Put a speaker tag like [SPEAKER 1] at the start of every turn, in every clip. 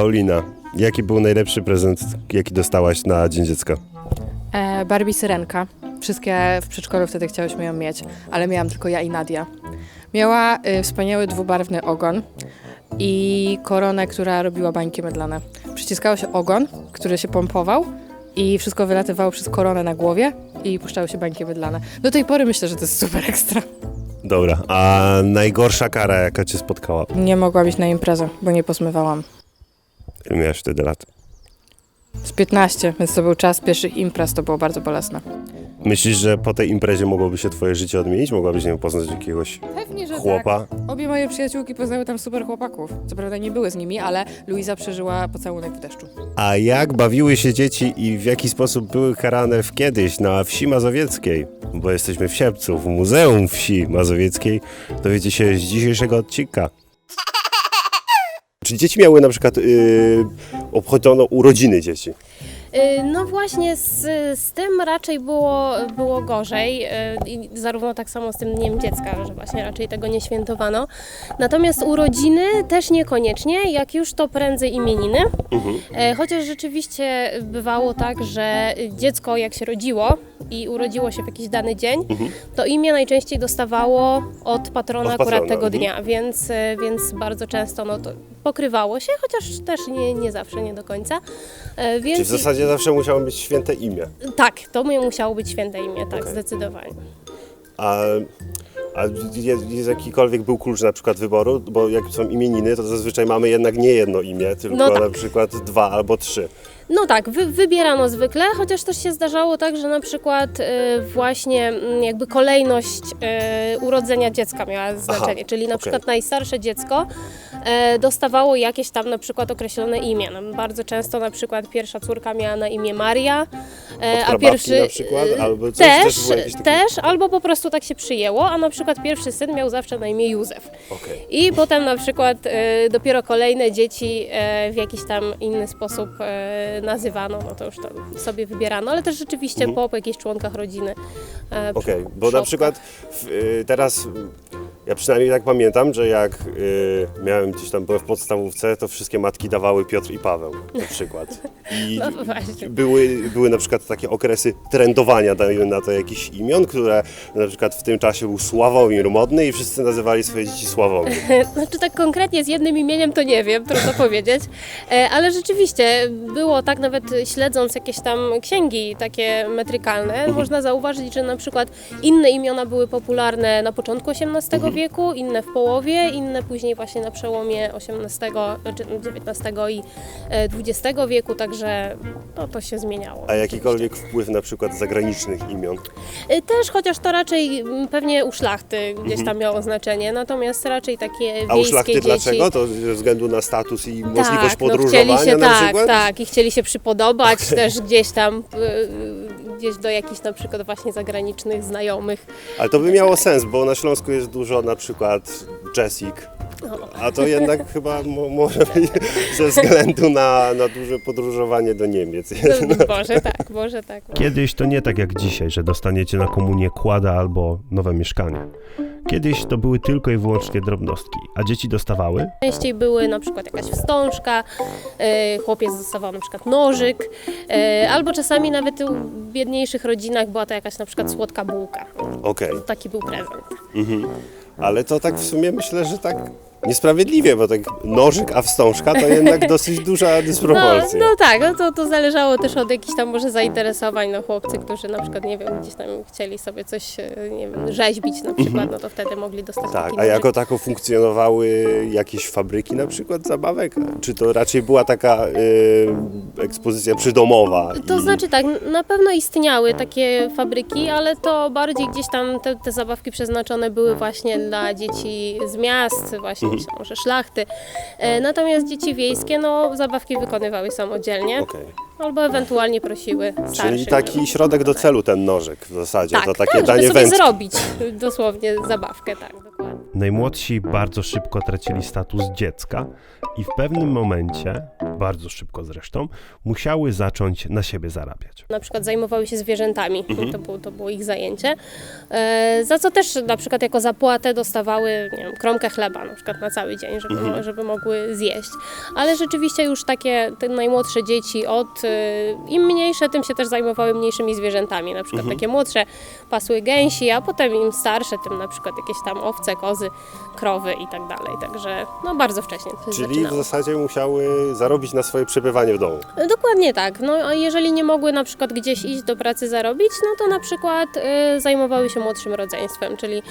[SPEAKER 1] Paulina, jaki był najlepszy prezent, jaki dostałaś na Dzień Dziecka?
[SPEAKER 2] E, Barbie Syrenka. Wszystkie w przedszkolu wtedy chciałyśmy ją mieć, ale miałam tylko ja i Nadia. Miała y, wspaniały dwubarwny ogon i koronę, która robiła bańki mydlane. Przyciskało się ogon, który się pompował i wszystko wylatywało przez koronę na głowie i puszczały się bańki mydlane. Do tej pory myślę, że to jest super ekstra.
[SPEAKER 1] Dobra, a najgorsza kara, jaka cię spotkała?
[SPEAKER 2] Nie mogłam iść na imprezę, bo nie posmywałam.
[SPEAKER 1] Ile miałeś wtedy lat?
[SPEAKER 2] Z 15, więc to był czas pierwszych imprez, to było bardzo bolesne.
[SPEAKER 1] Myślisz, że po tej imprezie mogłoby się twoje życie odmienić? Mogłabyś, nie wiem, poznać jakiegoś
[SPEAKER 2] Pewnie, że
[SPEAKER 1] chłopa?
[SPEAKER 2] Obie moje przyjaciółki poznały tam super chłopaków. Co prawda nie były z nimi, ale Luiza przeżyła pocałunek w deszczu.
[SPEAKER 1] A jak bawiły się dzieci i w jaki sposób były karane w kiedyś na wsi mazowieckiej? Bo jesteśmy w Sierpcu, w Muzeum Wsi Mazowieckiej. Dowiecie się z dzisiejszego odcinka. Czy dzieci miały na przykład yy, obchodzono urodziny dzieci?
[SPEAKER 3] Y, No właśnie, z, z tym raczej było, było gorzej, y, i zarówno tak samo z tym Dniem Dziecka, że właśnie raczej tego nie świętowano. Natomiast urodziny też niekoniecznie, jak już to prędzej imieniny. E, Chociaż rzeczywiście bywało tak, że dziecko jak się rodziło i urodziło się w jakiś dany dzień, to imię najczęściej dostawało od patrona
[SPEAKER 1] Od
[SPEAKER 3] akurat
[SPEAKER 1] patrona,
[SPEAKER 3] tego
[SPEAKER 1] mhm.
[SPEAKER 3] dnia, więc, e, więc bardzo często no, to pokrywało się, chociaż też nie, nie zawsze, nie do końca. E, Więc
[SPEAKER 1] Czy w zasadzie zawsze musiało być święte imię?
[SPEAKER 3] tak, to mu musiało być święte imię, tak,
[SPEAKER 1] Okej.
[SPEAKER 3] zdecydowanie.
[SPEAKER 1] A, a jest, jest jakikolwiek był klucz na przykład wyboru? Bo jak są imieniny, to zazwyczaj mamy jednak nie jedno imię, tylko
[SPEAKER 3] No tak.
[SPEAKER 1] na przykład dwa albo trzy.
[SPEAKER 3] No tak, wy, wybierano zwykle, chociaż też się zdarzało tak, że na przykład e, właśnie mm, jakby kolejność e, urodzenia dziecka miała znaczenie, czyli na
[SPEAKER 1] okej.
[SPEAKER 3] przykład najstarsze dziecko dostawało jakieś tam na przykład określone imię. No, bardzo często na przykład pierwsza córka miała na imię Maria, e, a pierwszy
[SPEAKER 1] na przykład, albo coś,
[SPEAKER 3] też,
[SPEAKER 1] też
[SPEAKER 3] też, albo po prostu tak się przyjęło, a na przykład pierwszy syn miał zawsze na imię Józef.
[SPEAKER 1] Okej.
[SPEAKER 3] I potem na przykład e, dopiero kolejne dzieci e, w jakiś tam inny sposób e, nazywano, no to już tam sobie wybierano, ale też rzeczywiście po, po jakichś członkach rodziny. e,
[SPEAKER 1] Okej,
[SPEAKER 3] przy-
[SPEAKER 1] bo na przykład w, y, teraz ja przynajmniej tak pamiętam, że jak y, miałem gdzieś tam byłem w podstawówce, to wszystkie matki dawały Piotr i Paweł na przykład. I
[SPEAKER 3] No właśnie.
[SPEAKER 1] były, były na przykład takie okresy trendowania dajmy na to jakichś imion, które na przykład w tym czasie był Sławomir modny i wszyscy nazywali swoje dzieci Sławomir.
[SPEAKER 3] Znaczy tak konkretnie z jednym imieniem to nie wiem, trudno powiedzieć, E, ale rzeczywiście było tak nawet śledząc jakieś tam księgi takie metrykalne, można zauważyć, że na przykład inne imiona były popularne na początku XVIII wieku, inne w połowie, inne później właśnie na przełomie XVIII, czy XIX i e, XX wieku, także no, to się zmieniało.
[SPEAKER 1] A jakikolwiek wpływ na przykład zagranicznych imion?
[SPEAKER 3] E, Też, chociaż to raczej mm, pewnie u szlachty gdzieś tam miało znaczenie, natomiast raczej takie
[SPEAKER 1] A u szlachty
[SPEAKER 3] dzieci...
[SPEAKER 1] dlaczego? To ze względu na status i możliwość
[SPEAKER 3] tak, no,
[SPEAKER 1] podróżowania
[SPEAKER 3] chcieli się,
[SPEAKER 1] na
[SPEAKER 3] tak,
[SPEAKER 1] przykład?
[SPEAKER 3] tak, i chcieli się przypodobać też gdzieś tam, y, gdzieś do jakichś na przykład właśnie zagranicznych znajomych.
[SPEAKER 1] Ale to by miało sens, bo na Śląsku jest dużo na przykład Jessic, a to jednak chyba mo może być ze względu na, na duże podróżowanie do Niemiec.
[SPEAKER 3] No, może tak, może tak.
[SPEAKER 4] Kiedyś to nie tak jak dzisiaj, że dostaniecie na komunię kłada albo nowe mieszkanie. Kiedyś to były tylko i wyłącznie drobnostki, a dzieci dostawały
[SPEAKER 3] Częściej były na przykład jakaś wstążka, y, chłopiec dostawał na przykład nożyk, y, albo czasami nawet biedniejszych rodzinach była to jakaś na przykład słodka bułka.
[SPEAKER 1] Okej,
[SPEAKER 3] Taki był prezent.
[SPEAKER 1] ale to tak w sumie myślę, że tak niesprawiedliwie, bo tak nożyk, a wstążka to jednak dosyć duża
[SPEAKER 3] No,
[SPEAKER 1] dysproporcja.
[SPEAKER 3] no tak, no to, to zależało też od jakichś tam może zainteresowań, no chłopcy, którzy na przykład, nie wiem, gdzieś tam chcieli sobie coś, e, nie wiem, rzeźbić na przykład, no to wtedy mogli dostać
[SPEAKER 1] Tak,
[SPEAKER 3] taki
[SPEAKER 1] a jako
[SPEAKER 3] nożyk.
[SPEAKER 1] tako funkcjonowały jakieś fabryki na przykład zabawek? Czy to raczej była taka y, ekspozycja przydomowa?
[SPEAKER 3] To
[SPEAKER 1] i-
[SPEAKER 3] znaczy tak, na pewno istniały takie fabryki, ale to bardziej gdzieś tam te, te zabawki przeznaczone były właśnie dla dzieci z miast, właśnie
[SPEAKER 1] Mhm.
[SPEAKER 3] tam może szlachty. E, Natomiast dzieci wiejskie, no zabawki wykonywały samodzielnie,
[SPEAKER 1] Okej.
[SPEAKER 3] albo ewentualnie prosiły starszych.
[SPEAKER 1] Czyli taki środek do celu ten nożyk w zasadzie,
[SPEAKER 3] Tak,
[SPEAKER 1] to takie
[SPEAKER 3] tak,
[SPEAKER 1] danie
[SPEAKER 3] żeby sobie
[SPEAKER 1] wędki.
[SPEAKER 3] zrobić dosłownie zabawkę, tak, dokładnie.
[SPEAKER 4] Najmłodsi bardzo szybko tracili status dziecka i w pewnym momencie bardzo szybko zresztą, musiały zacząć na siebie zarabiać.
[SPEAKER 3] na przykład zajmowały się zwierzętami, to, było, to było ich zajęcie, e, za co też na przykład jako zapłatę dostawały nie wiem, kromkę chleba na przykład na cały dzień, żeby, mo- żeby mogły zjeść. Ale rzeczywiście już takie te najmłodsze dzieci od e, im mniejsze, tym się też zajmowały mniejszymi zwierzętami, na przykład takie młodsze pasły gęsi, a potem im starsze, tym na przykład jakieś tam owce, kozy, krowy i tak dalej. Także no bardzo wcześnie to się
[SPEAKER 1] Czyli w
[SPEAKER 3] zaczynało.
[SPEAKER 1] zasadzie musiały zarobić na swoje przebywanie w domu.
[SPEAKER 3] Dokładnie tak. No a jeżeli nie mogły na przykład gdzieś iść do pracy zarobić, no to na przykład e, zajmowały się młodszym rodzeństwem, czyli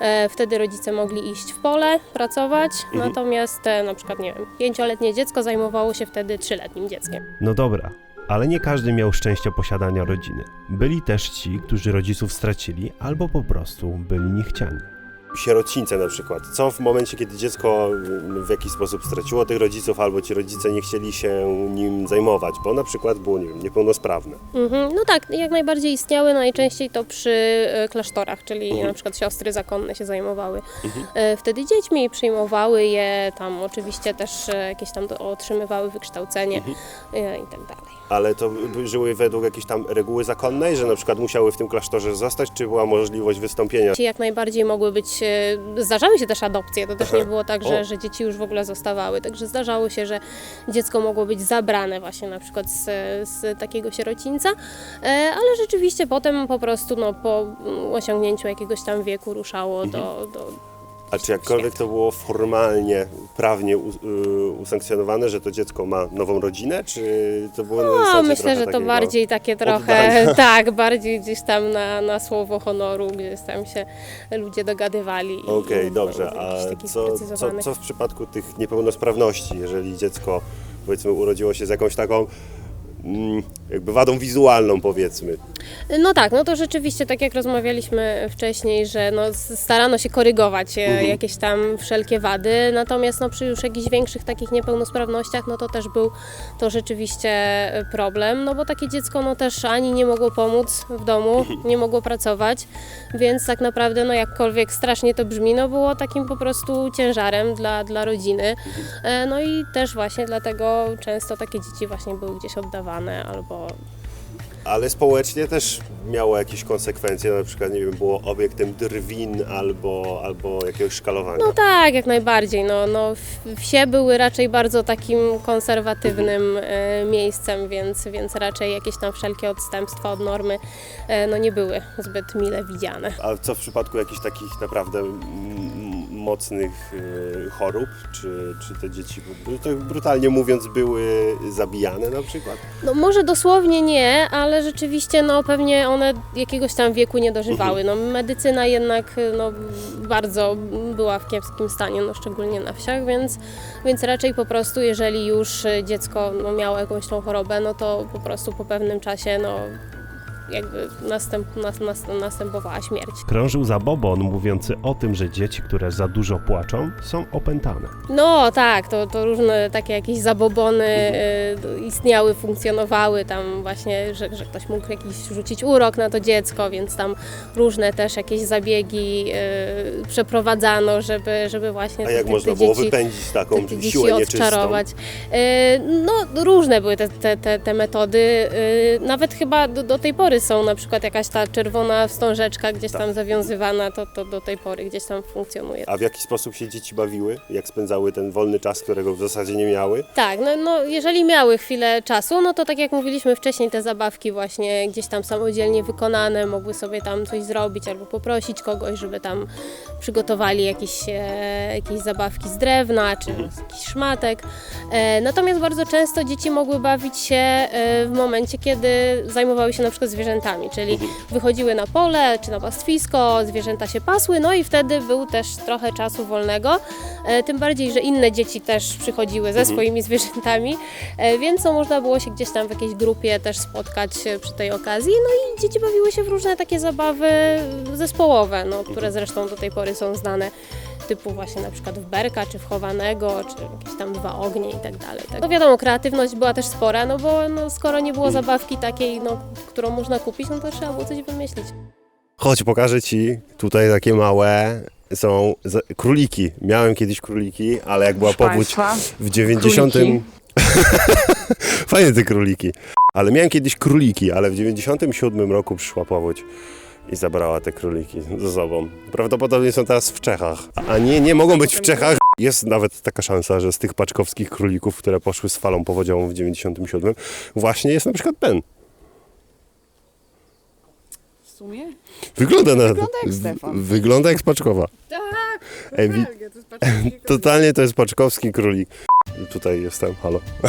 [SPEAKER 3] e, wtedy rodzice mogli iść w pole, pracować, natomiast e, na przykład, nie wiem, pięcioletnie dziecko zajmowało się wtedy trzyletnim dzieckiem.
[SPEAKER 4] No dobra, ale nie każdy miał szczęście posiadania rodziny. Byli też ci, którzy rodziców stracili albo po prostu byli niechciani.
[SPEAKER 1] Sierocińce na przykład. Co w momencie, kiedy dziecko mm, w jakiś sposób straciło tych rodziców, albo ci rodzice nie chcieli się nim zajmować, bo na przykład było, nie wiem, niepełnosprawne.
[SPEAKER 3] Mhm. No tak, jak najbardziej istniały, najczęściej to przy e, klasztorach, czyli na przykład siostry zakonne się zajmowały e, wtedy dziećmi przyjmowały je, tam oczywiście też jakieś tam otrzymywały wykształcenie e, i tak dalej.
[SPEAKER 1] Ale to żyły według jakiejś tam reguły zakonnej, że na przykład musiały w tym klasztorze zostać, czy była możliwość wystąpienia?
[SPEAKER 3] Jak najbardziej mogły być, zdarzały się też adopcje, to też
[SPEAKER 1] Aha.
[SPEAKER 3] nie było tak, że, że dzieci już w ogóle zostawały, także zdarzało się, że dziecko mogło być zabrane właśnie na przykład z, z takiego sierocińca, e, ale rzeczywiście potem po prostu no, po osiągnięciu jakiegoś tam wieku ruszało
[SPEAKER 1] Mhm.
[SPEAKER 3] do, do
[SPEAKER 1] A czy jakkolwiek to było formalnie, prawnie u, y, usankcjonowane, że to dziecko ma nową rodzinę, czy to było na
[SPEAKER 3] No,
[SPEAKER 1] zasadzie
[SPEAKER 3] myślę,
[SPEAKER 1] trochę
[SPEAKER 3] że to
[SPEAKER 1] takiego-
[SPEAKER 3] bardziej takie trochę,
[SPEAKER 1] oddania?
[SPEAKER 3] tak, bardziej gdzieś tam na, na słowo honoru, gdzieś tam się ludzie dogadywali. i-
[SPEAKER 1] Okej,
[SPEAKER 3] i
[SPEAKER 1] dobrze. A
[SPEAKER 3] jakichś takich
[SPEAKER 1] co, co,
[SPEAKER 3] sprecyzowanych.
[SPEAKER 1] co w przypadku tych niepełnosprawności, jeżeli dziecko powiedzmy urodziło się z jakąś taką jakby wadą wizualną powiedzmy.
[SPEAKER 3] No tak, no to rzeczywiście, tak jak rozmawialiśmy wcześniej, że no starano się korygować e, jakieś tam wszelkie wady, natomiast no przy już jakichś większych takich niepełnosprawnościach, no to też był to rzeczywiście e, problem, no bo takie dziecko no też ani nie mogło pomóc w domu, nie mogło pracować, więc tak naprawdę no jakkolwiek strasznie to brzmi, no było takim po prostu ciężarem dla, dla rodziny. E, No i też właśnie dlatego często takie dzieci właśnie były gdzieś oddawane albo
[SPEAKER 1] Ale społecznie też miało jakieś konsekwencje, na przykład nie wiem, było obiektem drwin albo, albo jakiegoś szkalowania.
[SPEAKER 3] No tak, jak najbardziej. No, no, wsie były raczej bardzo takim konserwatywnym e, miejscem, więc, więc raczej jakieś tam wszelkie odstępstwa od normy e, no, nie były zbyt mile widziane.
[SPEAKER 1] A co w przypadku jakichś takich naprawdę mocnych y, chorób? Czy, czy te dzieci, to brutalnie mówiąc, były zabijane na przykład?
[SPEAKER 3] No może dosłownie nie, ale rzeczywiście no pewnie one jakiegoś tam wieku nie dożywały. No medycyna jednak no, bardzo była w kiepskim stanie, no szczególnie na wsiach, więc, więc raczej po prostu jeżeli już dziecko no, miało jakąś tą chorobę, no to po prostu po pewnym czasie no jakby następ, nas, nas, następowała śmierć.
[SPEAKER 4] Krążył zabobon mówiący o tym, że dzieci, które za dużo płaczą, są opętane.
[SPEAKER 3] No tak, to, to różne takie jakieś zabobony y, istniały, funkcjonowały tam właśnie, że, że ktoś mógł jakiś rzucić urok na to dziecko, więc tam różne też jakieś zabiegi y, przeprowadzano, żeby, żeby właśnie
[SPEAKER 1] A jak
[SPEAKER 3] te-
[SPEAKER 1] można
[SPEAKER 3] te
[SPEAKER 1] było
[SPEAKER 3] dzieci,
[SPEAKER 1] wypędzić taką
[SPEAKER 3] te, te dzieci
[SPEAKER 1] siłę nieczystą?
[SPEAKER 3] odczarować. Y, No różne były te, te, te, te metody, y, nawet chyba do, do tej pory są na przykład jakaś ta czerwona wstążeczka gdzieś
[SPEAKER 1] Tak.
[SPEAKER 3] tam zawiązywana, to, to do tej pory gdzieś tam funkcjonuje.
[SPEAKER 1] A w jaki sposób się dzieci bawiły? Jak spędzały ten wolny czas, którego w zasadzie nie miały?
[SPEAKER 3] Tak, no, no jeżeli miały chwilę czasu, no to tak jak mówiliśmy wcześniej, te zabawki właśnie gdzieś tam samodzielnie wykonane, mogły sobie tam coś zrobić albo poprosić kogoś, żeby tam przygotowali jakieś, e, jakieś zabawki z drewna czy z jakichś szmatek. E, natomiast bardzo często dzieci mogły bawić się e, w momencie, kiedy zajmowały się na przykład zwierzętami, czyli wychodziły na pole czy na pastwisko, zwierzęta się pasły, no i wtedy był też trochę czasu wolnego, e, tym bardziej, że inne dzieci też przychodziły ze swoimi zwierzętami, e, więc no, można było się gdzieś tam w jakiejś grupie też spotkać e, przy tej okazji, no i dzieci bawiły się w różne takie zabawy zespołowe, no, które zresztą do tej pory są znane typu właśnie na przykład w berka, czy w chowanego, czy jakieś tam dwa ognie i tak dalej. Tak. No wiadomo, kreatywność była też spora, no bo no, skoro nie było zabawki takiej, no, którą można kupić, no to trzeba było coś wymyślić.
[SPEAKER 1] Chodź, pokażę ci tutaj takie małe są króliki. Miałem kiedyś króliki, ale jak była
[SPEAKER 5] Proszę
[SPEAKER 1] powódź
[SPEAKER 5] Państwa,
[SPEAKER 1] w 90.
[SPEAKER 5] króliki.
[SPEAKER 1] Fajne te króliki. Ale miałem kiedyś króliki, ale w 97 roku przyszła powódź i zabrała te króliki ze sobą. Prawdopodobnie są teraz w Czechach. A nie, nie mogą być w Czechach. Jest nawet taka szansa, że z tych paczkowskich królików, które poszły z falą powodziową w 97, właśnie jest na przykład ten.
[SPEAKER 2] W sumie?
[SPEAKER 1] Wygląda na...
[SPEAKER 2] Wygląda jak Stefan.
[SPEAKER 1] Wygląda jak spaczkowa.
[SPEAKER 2] Tak,
[SPEAKER 1] Ej, wi-
[SPEAKER 2] to jest paczkowski
[SPEAKER 1] Totalnie to jest paczkowski królik. Tutaj jestem, halo.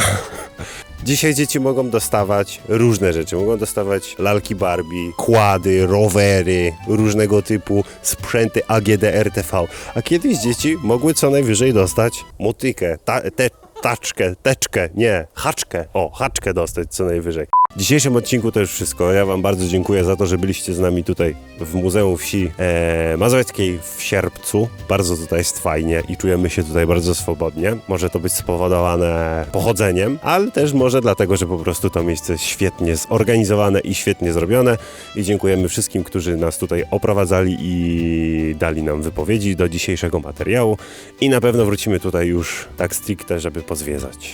[SPEAKER 1] Dzisiaj dzieci mogą dostawać różne rzeczy. Mogą dostawać lalki Barbie, kłady, rowery, różnego typu sprzęty AGD RTV. A kiedyś dzieci mogły co najwyżej dostać motykę, ta, te, taczkę, teczkę, nie, haczkę. O, haczkę dostać co najwyżej. W dzisiejszym odcinku to już wszystko. Ja Wam bardzo dziękuję za to, że byliście z nami tutaj w Muzeum Wsi e, Mazowieckiej w sierpcu. Bardzo tutaj jest fajnie i czujemy się tutaj bardzo swobodnie. Może to być spowodowane pochodzeniem, ale też może dlatego, że po prostu to miejsce jest świetnie zorganizowane i świetnie zrobione. I dziękujemy wszystkim, którzy nas tutaj oprowadzali i dali nam wypowiedzi do dzisiejszego materiału. I na pewno wrócimy tutaj już tak stricte, żeby pozwiedzać,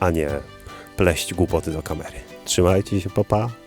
[SPEAKER 1] a nie pleść głupoty do kamery. Trzymajcie się, papa.